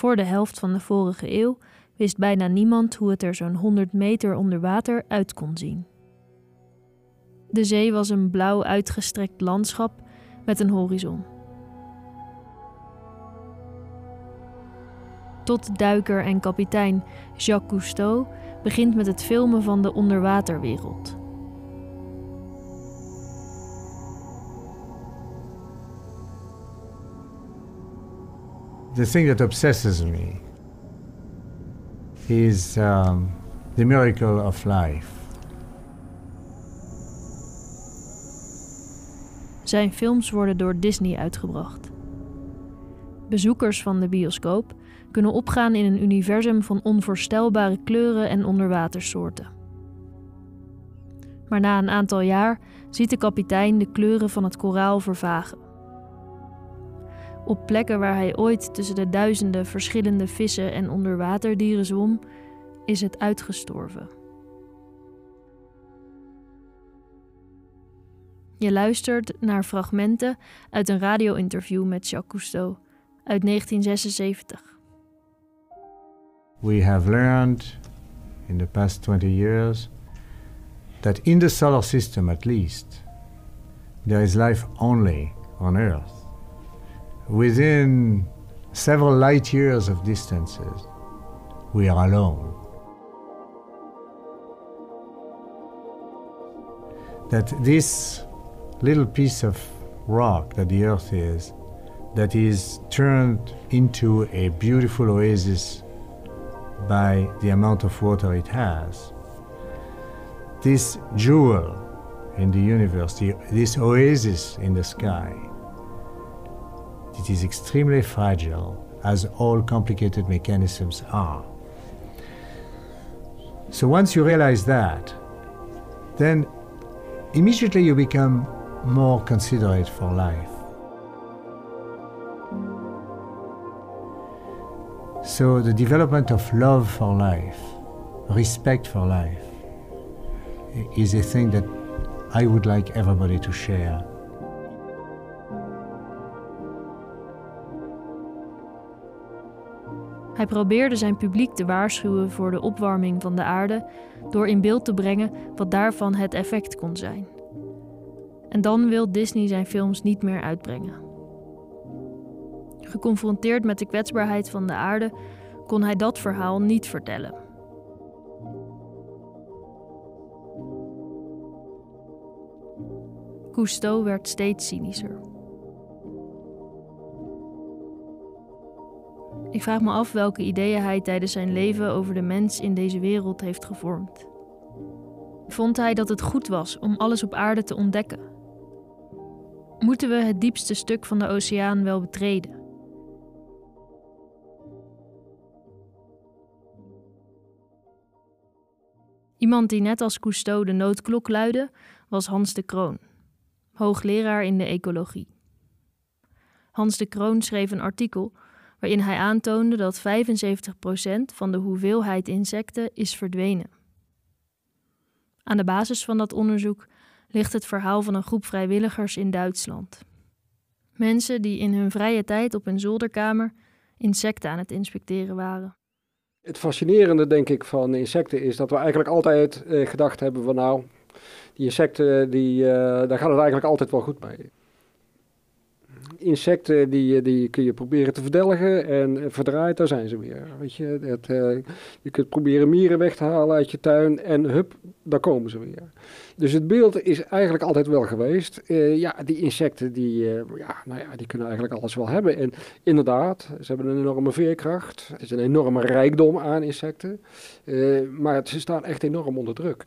Voor de helft van de vorige eeuw wist bijna niemand hoe het er zo'n 100 meter onder water uit kon zien. De zee was een blauw uitgestrekt landschap met een horizon. Tot duiker en kapitein Jacques Cousteau begint met het filmen van de onderwaterwereld. The thing that obsesses me is um, the miracle of life. Zijn films worden door Disney uitgebracht. Bezoekers van de bioscoop kunnen opgaan in een universum van onvoorstelbare kleuren en onderwatersoorten. Maar na een aantal jaar ziet de kapitein de kleuren van het koraal vervagen. Op plekken waar hij ooit tussen de duizenden verschillende vissen en onderwaterdieren zwom, is het uitgestorven. Je luistert naar fragmenten uit een radio-interview met Jacques Cousteau uit 1976. We have learned in the past 20 years that in the solar system at least, there is life only on Earth. Within several light years of distances, we are alone. That this little piece of rock that the Earth is, that is turned into a beautiful oasis by the amount of water it has. This jewel in the universe, this oasis in the sky, it is extremely fragile, as all complicated mechanisms are. So once you realize that, then immediately you become more considerate for life. So the development of love for life, respect for life, is a thing that I would like everybody to share. Hij probeerde zijn publiek te waarschuwen voor de opwarming van de aarde door in beeld te brengen wat daarvan het effect kon zijn. En dan wil Disney zijn films niet meer uitbrengen. Geconfronteerd met de kwetsbaarheid van de aarde kon hij dat verhaal niet vertellen. Cousteau werd steeds cynischer. Ik vraag me af welke ideeën hij tijdens zijn leven over de mens in deze wereld heeft gevormd. Vond hij dat het goed was om alles op aarde te ontdekken? Moeten we het diepste stuk van de oceaan wel betreden? Iemand die net als Cousteau de noodklok luidde, was Hans de Kroon, hoogleraar in de ecologie. Hans de Kroon schreef een artikel waarin hij aantoonde dat 75% van de hoeveelheid insecten is verdwenen. Aan de basis van dat onderzoek ligt het verhaal van een groep vrijwilligers in Duitsland. Mensen die in hun vrije tijd op hun zolderkamer insecten aan het inspecteren waren. Het fascinerende, denk ik, van insecten is dat we eigenlijk altijd eh, gedacht hebben van nou, die insecten, die, uh, daar gaat het eigenlijk altijd wel goed mee insecten die, die kun je proberen te verdelgen en verdraaid, daar zijn ze weer. Weet je, uh, je kunt proberen mieren weg te halen uit je tuin en hup, daar komen ze weer. Dus het beeld is eigenlijk altijd wel geweest. Ja, die insecten die, ja, nou ja, die kunnen eigenlijk alles wel hebben. En inderdaad, ze hebben een enorme veerkracht. Het is een enorme rijkdom aan insecten. maar ze staan echt enorm onder druk.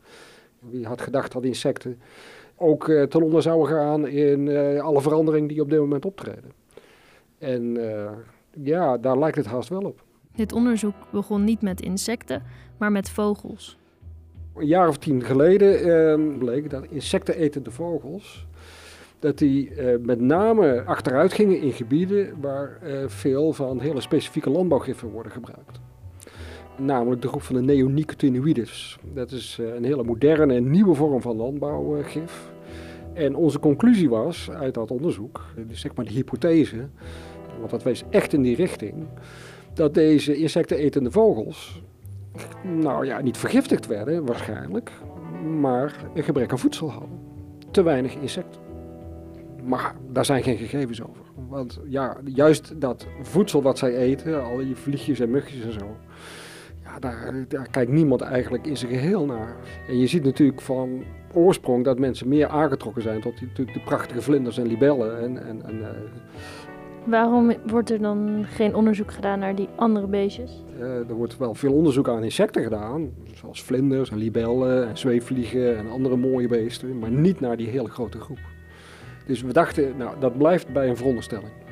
Wie had gedacht dat insecten ook uh, ten onder zouden gaan in uh, alle veranderingen die op dit moment optreden. En uh, ja, daar lijkt het haast wel op. Dit onderzoek begon niet met insecten, maar met vogels. Een jaar of tien geleden ehm, bleek dat insectenetende vogels dat die met name achteruit gingen in gebieden waar veel van hele specifieke landbouwgiffen worden gebruikt namelijk de groep van de neonicotinoïdes. Dat is eh, een hele moderne en nieuwe vorm van landbouwgif. En onze conclusie was uit dat onderzoek, dus zeg maar de hypothese, want dat wees echt in die richting, dat deze insectenetende vogels, nou ja, niet vergiftigd werden waarschijnlijk, maar een gebrek aan voedsel hadden. Te weinig insecten. Maar daar zijn geen gegevens over. Want ja, juist dat voedsel wat zij eten, al die vliegjes en mugjes en zo, ja, daar, daar kijkt niemand eigenlijk in zijn geheel naar. En je ziet natuurlijk van oorsprong dat mensen meer aangetrokken zijn tot die, natuurlijk de prachtige vlinders en libellen. En, en, en, uh, Waarom wordt er dan geen onderzoek gedaan naar die andere beestjes? Uh, er wordt wel veel onderzoek aan insecten gedaan, zoals vlinders en libellen en zweefvliegen en andere mooie beesten, maar niet naar die hele grote groep. Dus we dachten, nou, dat blijft bij een veronderstelling.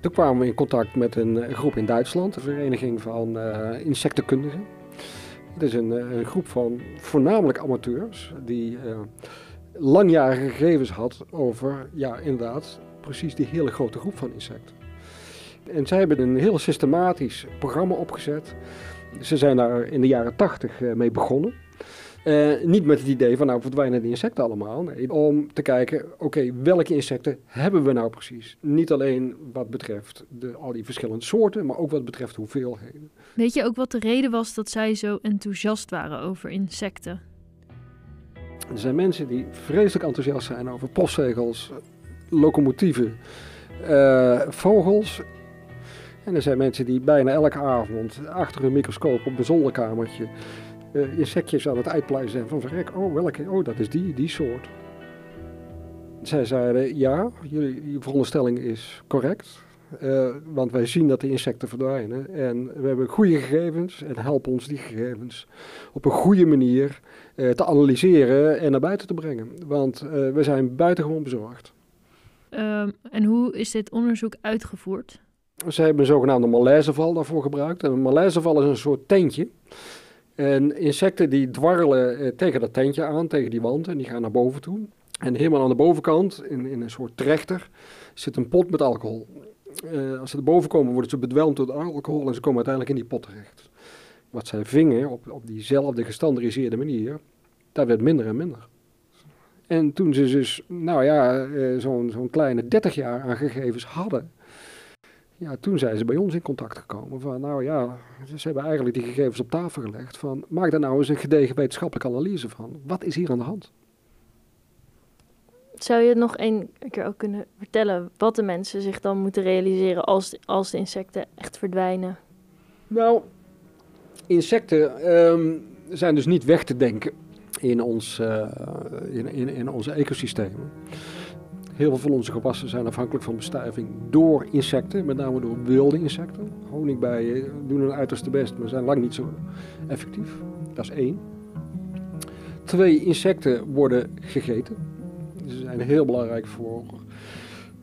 Toen kwamen we in contact met een groep in Duitsland, een vereniging van uh, insectenkundigen. Het is een, een, groep van voornamelijk amateurs die uh, langjarige gegevens had over, ja, inderdaad, precies die hele grote groep van insecten. En zij hebben een heel systematisch programma opgezet. Ze zijn daar in de jaren tachtig mee begonnen. Uh, niet met het idee van nou verdwijnen die insecten allemaal. Nee, om te kijken, oké, welke insecten hebben we nou precies? Niet alleen wat betreft de, al die verschillende soorten, maar ook wat betreft hoeveelheden. Weet je ook wat de reden was dat zij zo enthousiast waren over insecten? Er zijn mensen die vreselijk enthousiast zijn over postzegels, locomotieven, uh, vogels. En er zijn mensen die bijna elke avond achter hun microscoop op een zolderkamertje uh, insectjes aan het uitpluizen zijn van verrek, oh welke, oh dat is die, die soort. Zij zeiden ja, jullie, je veronderstelling is correct, uh, want wij zien dat de insecten verdwijnen en we hebben goede gegevens en helpen ons die gegevens op een goede manier uh, te analyseren en naar buiten te brengen, want we zijn buitengewoon bezorgd. Um, en hoe is dit onderzoek uitgevoerd? Ze hebben een zogenaamde malaiseval daarvoor gebruikt. En een malaiseval is een soort tentje. En insecten die dwarrelen eh, tegen dat tentje aan, tegen die wand, en die gaan naar boven toe. En helemaal aan de bovenkant, in, in een soort trechter, zit een pot met alcohol. Uh, als ze erboven komen, worden ze bedwelmd door alcohol en ze komen uiteindelijk in die pot terecht. Wat zij vingen op, op diezelfde gestandardiseerde manier, dat werd minder en minder. En toen ze dus, nou ja, uh, zo'n zo'n kleine 30 jaar aan gegevens hadden, ja, toen zijn ze bij ons in contact gekomen van, nou ja, ze hebben eigenlijk die gegevens op tafel gelegd van, maak daar nou eens een gedegen wetenschappelijke analyse van. Wat is hier aan de hand? Zou je het nog een keer ook kunnen vertellen wat de mensen zich dan moeten realiseren als, als de insecten echt verdwijnen? Nou, insecten um, zijn dus niet weg te denken in, ons, uh, in, in, in onze ecosystemen. Heel veel van onze gewassen zijn afhankelijk van bestuiving door insecten, met name door wilde insecten. Honingbijen doen hun uiterste best, maar zijn lang niet zo effectief. Dat is één. Twee, insecten worden gegeten. Ze zijn heel belangrijk voor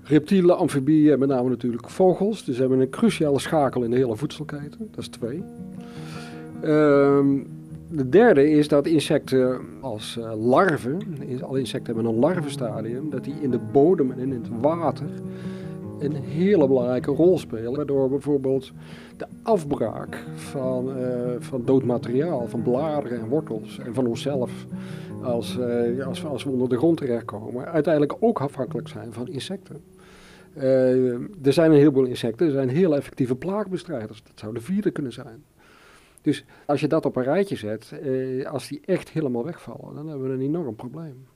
reptielen, amfibieën met name natuurlijk vogels. Dus ze hebben een cruciale schakel in de hele voedselketen. Dat is twee. Um, de derde is dat insecten als uh, larven, alle insecten hebben een larvenstadium, dat die in de bodem en in het water een hele belangrijke rol spelen. Waardoor bijvoorbeeld de afbraak van, uh, van dood materiaal, van bladeren en wortels en van onszelf, als, uh, als, als we onder de grond terechtkomen, uiteindelijk ook afhankelijk zijn van insecten. Er zijn een heleboel insecten, er zijn heel effectieve plaagbestrijders. Dat zou de vierde kunnen zijn. Dus als je dat op een rijtje zet, eh, als die echt helemaal wegvallen, dan hebben we een enorm probleem.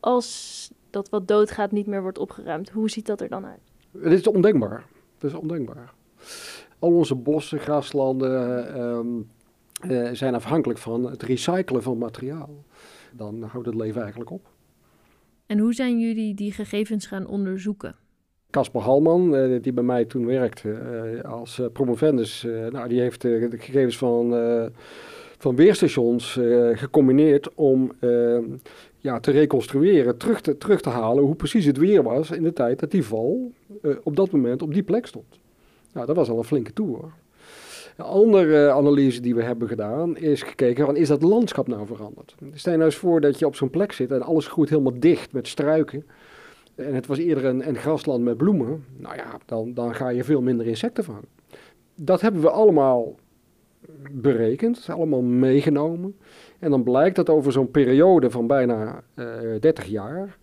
Als dat wat doodgaat niet meer wordt opgeruimd, hoe ziet dat er dan uit? Het is ondenkbaar. Het is ondenkbaar. Al onze bossen, graslanden um, uh, zijn afhankelijk van het recyclen van materiaal. Dan houdt het leven eigenlijk op. En hoe zijn jullie die gegevens gaan onderzoeken? Casper Halman, uh, die bij mij toen werkte uh, als uh, promovendus, nou, die heeft de gegevens van, van weerstations gecombineerd om ja, te reconstrueren, terug te, terug te halen hoe precies het weer was in de tijd dat die val op dat moment op die plek stond. Nou, dat was al een flinke tour. Een andere analyse die we hebben gedaan is gekeken van is dat landschap nou veranderd? Stel je nou eens voor dat je op zo'n plek zit en alles groeit helemaal dicht met struiken en het was eerder een, grasland met bloemen, nou ja, dan, dan ga je veel minder insecten vangen. Dat hebben we allemaal berekend, allemaal meegenomen. En dan blijkt dat over zo'n periode van bijna uh, eh, 30 jaar,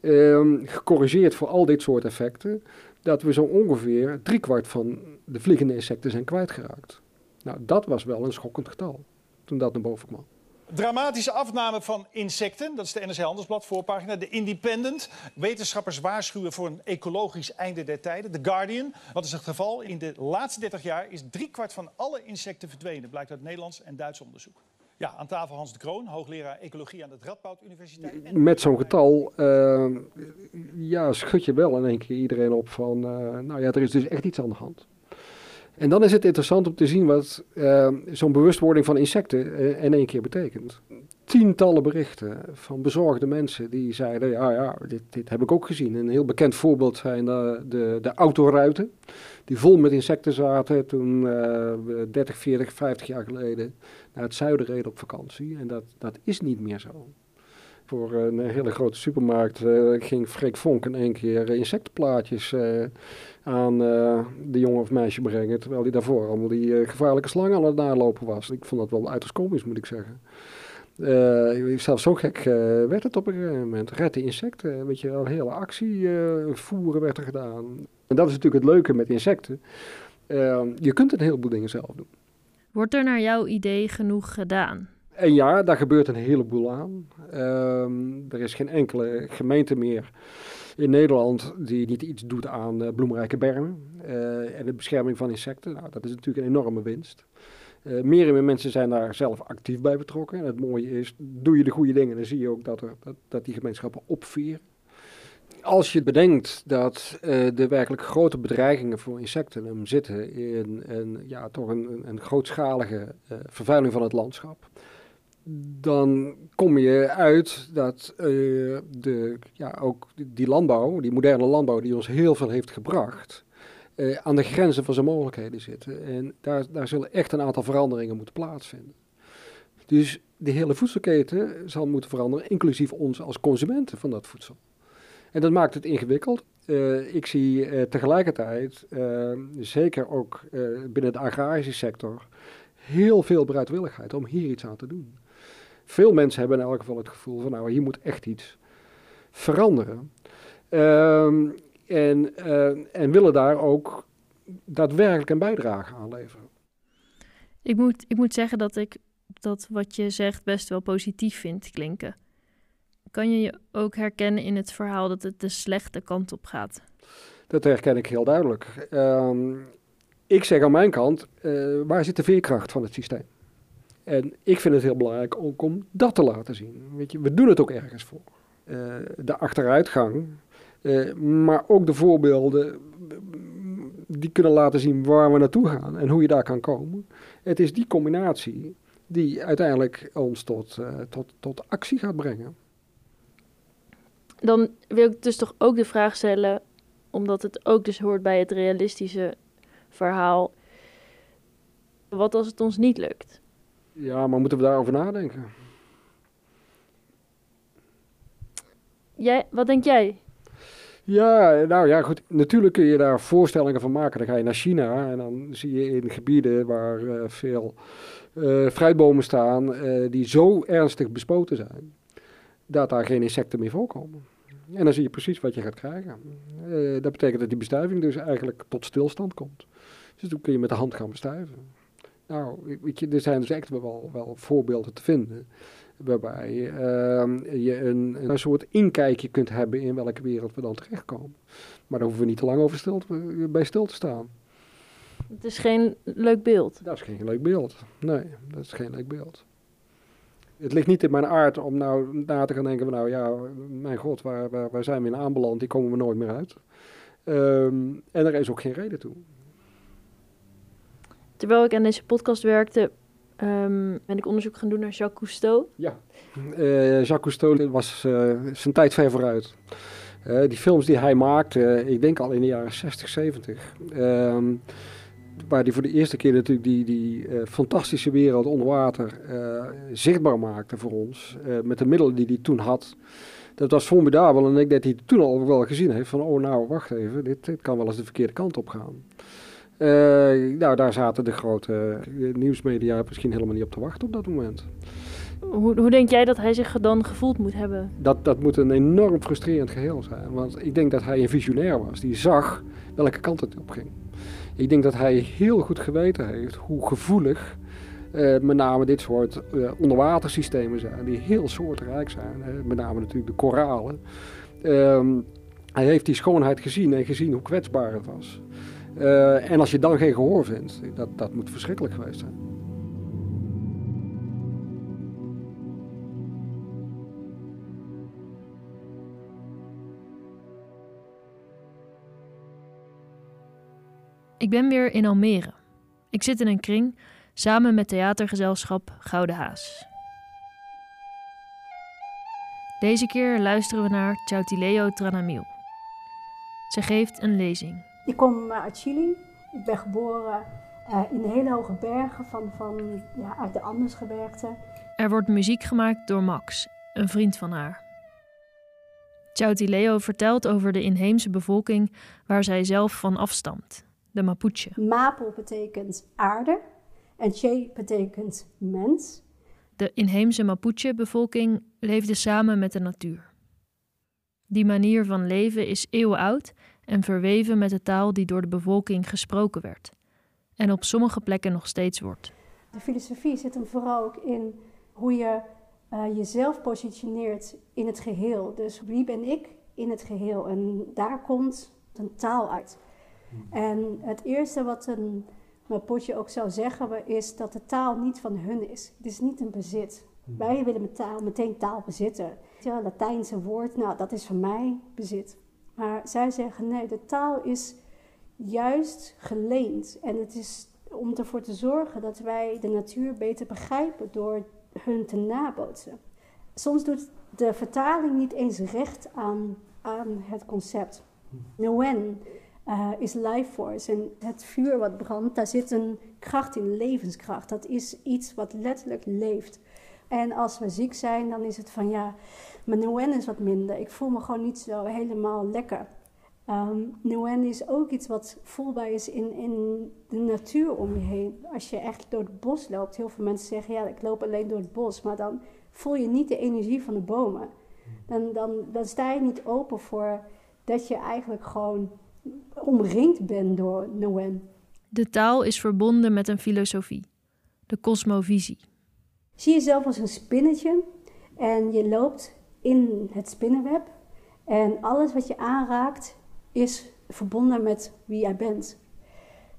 uh, gecorrigeerd voor al dit soort effecten, dat we zo ongeveer driekwart van de vliegende insecten zijn kwijtgeraakt. Nou, dat was wel een schokkend getal toen dat naar boven kwam. Dramatische afname van insecten, dat is de NRC Handelsblad voorpagina. De Independent, wetenschappers waarschuwen voor een ecologisch einde der tijden. The Guardian, wat is het geval? In de laatste 30 jaar is driekwart van alle insecten verdwenen, blijkt uit Nederlands en Duits onderzoek. Ja, aan tafel Hans de Kroon, hoogleraar ecologie aan de Radboud Universiteit. Met zo'n getal uh, ja, schud je wel in één keer iedereen op van, uh, nou ja, er is dus echt iets aan de hand. En dan is het interessant om te zien wat uh, zo'n bewustwording van insecten uh, in één keer betekent. Tientallen berichten van bezorgde mensen die zeiden, ja, ja, dit, dit heb ik ook gezien. Een heel bekend voorbeeld zijn de, de, de autoruiten, die vol met insecten zaten toen we 30, 40, 50 jaar geleden naar het zuiden reden op vakantie. En dat, dat is niet meer zo. Voor een hele grote supermarkt uh, ging Freek Vonk in één keer insectenplaatjes uh, aan de jongen of meisje brengen. Terwijl hij daarvoor allemaal die gevaarlijke slangen aan het nalopen was. Ik vond dat wel uiterst komisch, moet ik zeggen. zelfs zo gek werd het op een gegeven moment. Red de insecten, weet je wel, hele actie voeren werd er gedaan. En dat is natuurlijk het leuke met insecten. je kunt een heleboel dingen zelf doen. Wordt er naar jouw idee genoeg gedaan? En ja, daar gebeurt een heleboel aan. Um, er is geen enkele gemeente meer in Nederland die niet iets doet aan uh, bloemrijke bermen uh, en de bescherming van insecten. Nou, dat is natuurlijk een enorme winst. Uh, meer en meer mensen zijn daar zelf actief bij betrokken. En het mooie is, doe je de goede dingen, dan zie je ook dat, er, dat, die gemeenschappen opvieren. Als je bedenkt dat de werkelijk grote bedreigingen voor insecten hem zitten in, in ja, toch een, een grootschalige vervuiling van het landschap, dan kom je uit dat uh, de, ja, ook die landbouw, die moderne landbouw die ons heel veel heeft gebracht, aan de grenzen van zijn mogelijkheden zitten. En daar, daar zullen echt een aantal veranderingen moeten plaatsvinden. Dus de hele voedselketen zal moeten veranderen, inclusief ons als consumenten van dat voedsel. En dat maakt het ingewikkeld. Uh, ik zie tegelijkertijd, zeker ook binnen de agrarische sector, heel veel bereidwilligheid om hier iets aan te doen. Veel mensen hebben in elk geval het gevoel van, nou, hier moet echt iets veranderen. Ehm, en, en willen daar ook daadwerkelijk een bijdrage aan leveren. Ik moet, ik moet zeggen dat ik dat wat je zegt best wel positief vind klinken. Kan je je ook herkennen in het verhaal dat het de slechte kant op gaat? Dat herken ik heel duidelijk. Um, ik zeg aan mijn kant, uh, waar zit de veerkracht van het systeem? En ik vind het heel belangrijk ook om dat te laten zien. Weet je, we doen het ook ergens voor. Uh, de achteruitgang, uh, maar ook de voorbeelden die kunnen laten zien waar we naartoe gaan en hoe je daar kan komen. Het is die combinatie die uiteindelijk ons tot, tot, tot actie gaat brengen dan wil ik dus toch ook de vraag stellen, omdat het ook dus hoort bij het realistische verhaal. Wat als het ons niet lukt? Ja, maar moeten we daarover nadenken? Jij, wat denk jij? Ja, nou ja, goed. Natuurlijk kun je daar voorstellingen van maken. Dan ga je naar China en dan zie je in gebieden waar uh, veel uh, fruitbomen staan, uh, die zo ernstig bespoten zijn dat daar geen insecten meer voorkomen. En dan zie je precies wat je gaat krijgen. Dat betekent dat die bestuiving dus eigenlijk tot stilstand komt. Dus dan kun je met de hand gaan bestuiven. Nou, weet je, er zijn dus echt wel, wel voorbeelden te vinden. Waarbij uh, je een, een soort inkijkje kunt hebben in welke wereld we dan terechtkomen. Maar daar hoeven we niet te lang over stil te, bij stil te staan. Het is geen leuk beeld. Dat is geen leuk beeld. Nee, dat is geen leuk beeld het ligt niet in mijn aard om nou na te gaan denken van nou ja, mijn god, waar, waar, waar zijn we in aanbeland? Die komen we nooit meer uit. Um, en er is ook geen reden toe. Terwijl ik aan deze podcast werkte, um, ben ik onderzoek gaan doen naar Jacques Cousteau. Ja, uh, Jacques Cousteau was uh, zijn tijd ver vooruit. Uh, die films die hij maakte, ik denk al in de jaren 60, 70. Um, waar hij voor de eerste keer natuurlijk die, die fantastische wereld onder water zichtbaar maakte voor ons. Met de middelen die hij toen had. Dat was formidabel en ik denk dat hij toen al wel gezien heeft van, oh nou, wacht even, dit, dit kan wel eens de verkeerde kant op gaan. Nou, daar zaten de grote nieuwsmedia misschien helemaal niet op te wachten op dat moment. Hoe, hoe denk jij dat hij zich dan gevoeld moet hebben? Dat, dat moet een enorm frustrerend geheel zijn. Want ik denk dat hij een visionair was. Die zag welke kant het op ging. Ik denk dat hij heel goed geweten heeft hoe gevoelig uh, met name dit soort uh, onderwatersystemen zijn. Die heel soortrijk zijn. Hè. Met name natuurlijk de koralen. Um, hij heeft die schoonheid gezien en gezien hoe kwetsbaar het was. Uh, en als je dan geen gehoor vindt, dat, dat moet verschrikkelijk geweest zijn. Ik ben weer in Almere. Ik zit in een kring samen met theatergezelschap Gouden Haas. Deze keer luisteren we naar Chautileo Tranamil. Ze geeft een lezing. Ik kom eh, uit Chili. Ik ben geboren uh, in de hele hoge bergen van, van, ja, uit de Andesgebergte. Er wordt muziek gemaakt door Max, een vriend van haar. Chautileo vertelt over de inheemse bevolking waar zij zelf van afstamt de Mapuche. Mapo betekent aarde en Che betekent mens. De inheemse Mapuche-bevolking leefde samen met de natuur. Die manier van leven is eeuwenoud en verweven met de taal die door de bevolking gesproken werd en op sommige plekken nog steeds wordt. De filosofie zit hem vooral ook in hoe je uh, jezelf positioneert in het geheel. Dus wie ben ik in het geheel? En daar komt een taal uit. En het eerste wat een Mapuche ook zou zeggen is dat de taal niet van hun is. Het is niet een bezit. Hmm. Wij willen met taal, meteen taal bezitten. Het Latijnse woord, nou dat is van mij bezit. Maar zij zeggen nee, de taal is juist geleend. En het is om ervoor te zorgen dat wij de natuur beter begrijpen door hun te nabootsen. Soms doet de vertaling niet eens recht aan, aan het concept. Nguyen uh, is life force. En het vuur wat brandt, daar zit een kracht in, levenskracht. Dat is iets wat letterlijk leeft. En als we ziek zijn, dan is het van ja, mijn Nguyen is wat minder. Ik voel me gewoon niet zo helemaal lekker. Um, Nguyen is ook iets wat voelbaar is in, in de natuur om je heen. Als je echt door het bos loopt, heel veel mensen zeggen ja, ik loop alleen door het bos. Maar dan voel je niet de energie van de bomen. Dan, dan, dan sta je niet open voor dat je eigenlijk gewoon omringd ben door Nguyen. De taal is verbonden met een filosofie, de kosmovisie. Zie jezelf als een spinnetje en je loopt in het spinnenweb en alles wat je aanraakt is verbonden met wie jij bent.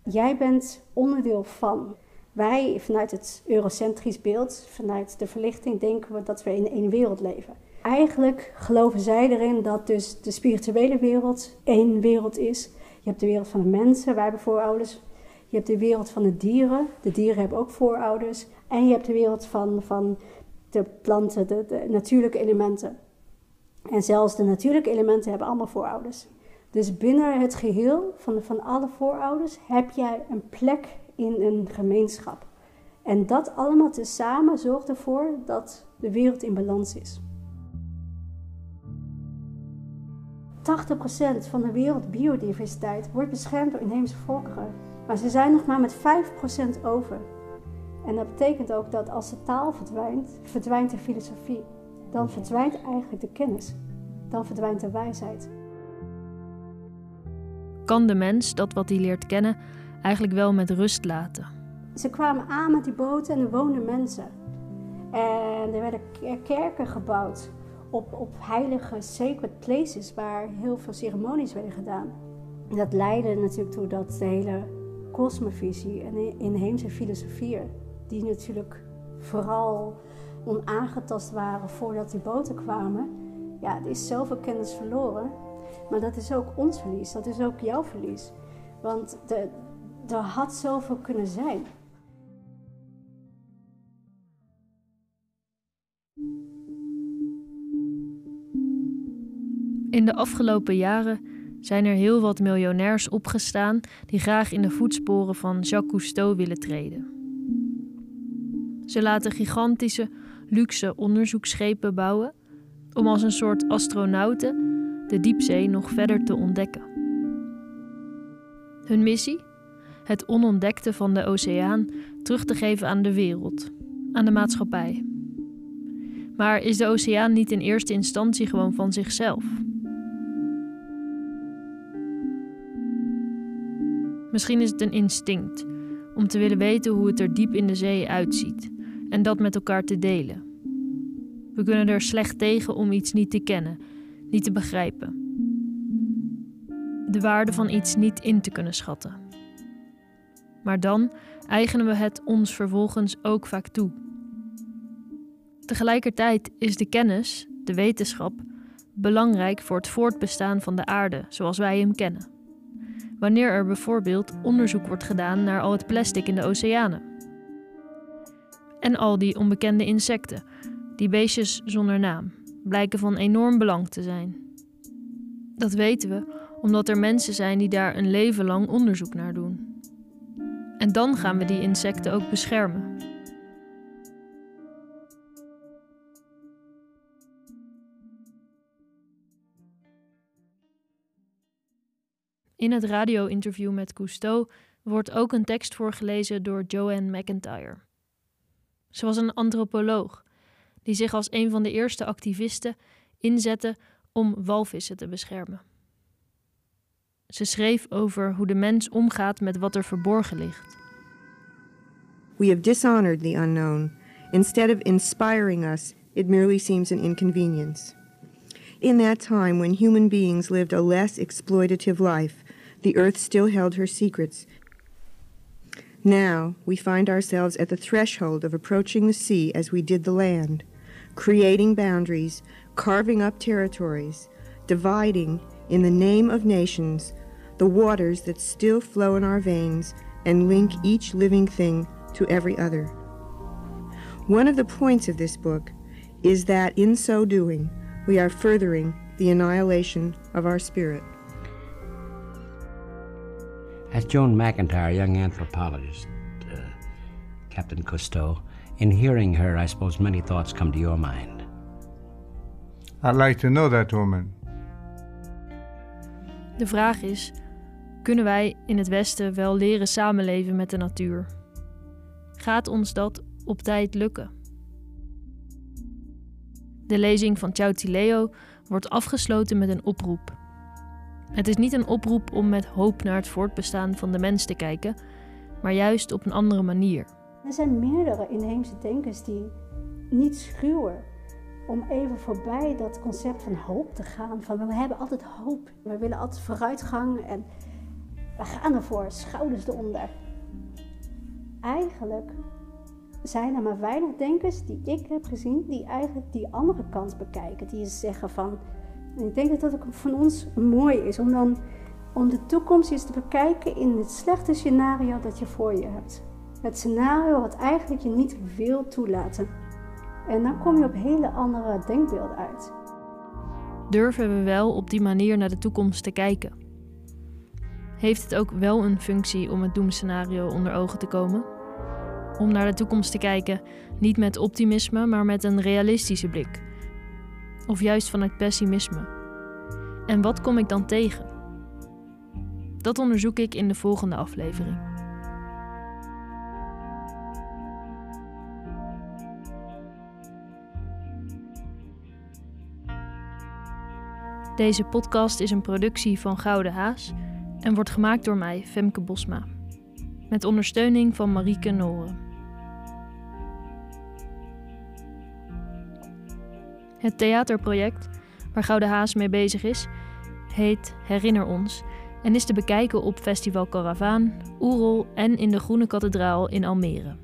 Jij bent onderdeel van. Wij, vanuit het eurocentrisch beeld, vanuit de verlichting, denken we dat we in één wereld leven. Eigenlijk geloven zij erin dat dus de spirituele wereld één wereld is. Je hebt de wereld van de mensen, wij hebben voorouders. Je hebt de wereld van de dieren, de dieren hebben ook voorouders. En je hebt de wereld van, van de planten, de, natuurlijke elementen. En zelfs de natuurlijke elementen hebben allemaal voorouders. Dus binnen het geheel van, van alle voorouders heb jij een plek in een gemeenschap. En dat allemaal tezamen zorgt ervoor dat de wereld in balans is. 80% van de wereldbiodiversiteit wordt beschermd door inheemse volkeren. Maar ze zijn nog maar met 5% over. En dat betekent ook dat als de taal verdwijnt, verdwijnt de filosofie. Dan verdwijnt eigenlijk de kennis. Dan verdwijnt de wijsheid. Kan de mens dat wat hij leert kennen eigenlijk wel met rust laten? Ze kwamen aan met die boten en er woonden mensen. En er werden kerken gebouwd op, op heilige sacred places waar heel veel ceremonies werden gedaan. Dat leidde natuurlijk toe dat de hele kosmovisie en inheemse filosofieën, die natuurlijk vooral onaangetast waren voordat die boten kwamen, ja, er is zoveel kennis verloren. Maar dat is ook ons verlies, dat is ook jouw verlies. Want de, er had zoveel kunnen zijn. In de afgelopen jaren zijn er heel wat miljonairs opgestaan die graag in de voetsporen van Jacques Cousteau willen treden. Ze laten gigantische, luxe onderzoeksschepen bouwen om als een soort astronauten de diepzee nog verder te ontdekken. Hun missie? Het onontdekte van de oceaan terug te geven aan de wereld, aan de maatschappij. Maar is de oceaan niet in eerste instantie gewoon van zichzelf? Misschien is het een instinct om te willen weten hoe het er diep in de zee uitziet en dat met elkaar te delen. We kunnen er slecht tegen om iets niet te kennen, niet te begrijpen. De waarde van iets niet in te kunnen schatten. Maar dan eigenen we het ons vervolgens ook vaak toe. Tegelijkertijd is de kennis, de wetenschap, belangrijk voor het voortbestaan van de aarde zoals wij hem kennen. Wanneer er bijvoorbeeld onderzoek wordt gedaan naar al het plastic in de oceanen. En al die onbekende insecten, die beestjes zonder naam, blijken van enorm belang te zijn. Dat weten we omdat er mensen zijn die daar een leven lang onderzoek naar doen. En dan gaan we die insecten ook beschermen. In het radio-interview met Cousteau wordt ook een tekst voorgelezen door Joanne McIntyre. Ze was een antropoloog die zich als een van de eerste activisten inzette om walvissen te beschermen. Ze schreef over hoe de mens omgaat met wat er verborgen ligt. We have dishonored the unknown. Instead of inspiring us, it merely seems an inconvenience. In that time when human beings lived a less exploitative life, the earth still held her secrets. Now we find ourselves at the threshold of approaching the sea as we did the land, creating boundaries, carving up territories, dividing, in the name of nations, the waters that still flow in our veins and link each living thing to every other. One of the points of this book is that in so doing, we are furthering the annihilation of our spirit. As Joan McIntyre, young anthropologist, uh, Captain Cousteau, in hearing her, I suppose many thoughts come to your mind. I'd like to know that woman. De vraag is: kunnen wij in het Westen wel leren samenleven met de natuur? Gaat ons dat op tijd lukken? De lezing van Leo wordt afgesloten met een oproep. Het is niet een oproep om met hoop naar het voortbestaan van de mens te kijken, maar juist op een andere manier. Er zijn meerdere inheemse denkers die niet schuwen om even voorbij dat concept van hoop te gaan. Van we hebben altijd hoop, we willen altijd vooruitgang en we gaan ervoor, schouders eronder. Eigenlijk zijn er maar weinig denkers die ik heb gezien die eigenlijk die andere kant bekijken. Die zeggen van, ik denk dat dat ook van ons mooi is om dan om de toekomst eens te bekijken in het slechte scenario dat je voor je hebt. Het scenario wat eigenlijk je niet wil toelaten. En dan kom je op hele andere denkbeelden uit. Durven we wel op die manier naar de toekomst te kijken? Heeft het ook wel een functie om het doemscenario onder ogen te komen? Om naar de toekomst te kijken, niet met optimisme, maar met een realistische blik. Of juist vanuit pessimisme. En wat kom ik dan tegen? Dat onderzoek ik in de volgende aflevering. Deze podcast is een productie van Gouden Haas en wordt gemaakt door mij, Femke Bosma. Met ondersteuning van Marieke Noren. Het theaterproject waar Gouden Haas mee bezig is, heet Herinner ons en is te bekijken op Festival Caravaan, Oerol en in de Groene Kathedraal in Almere.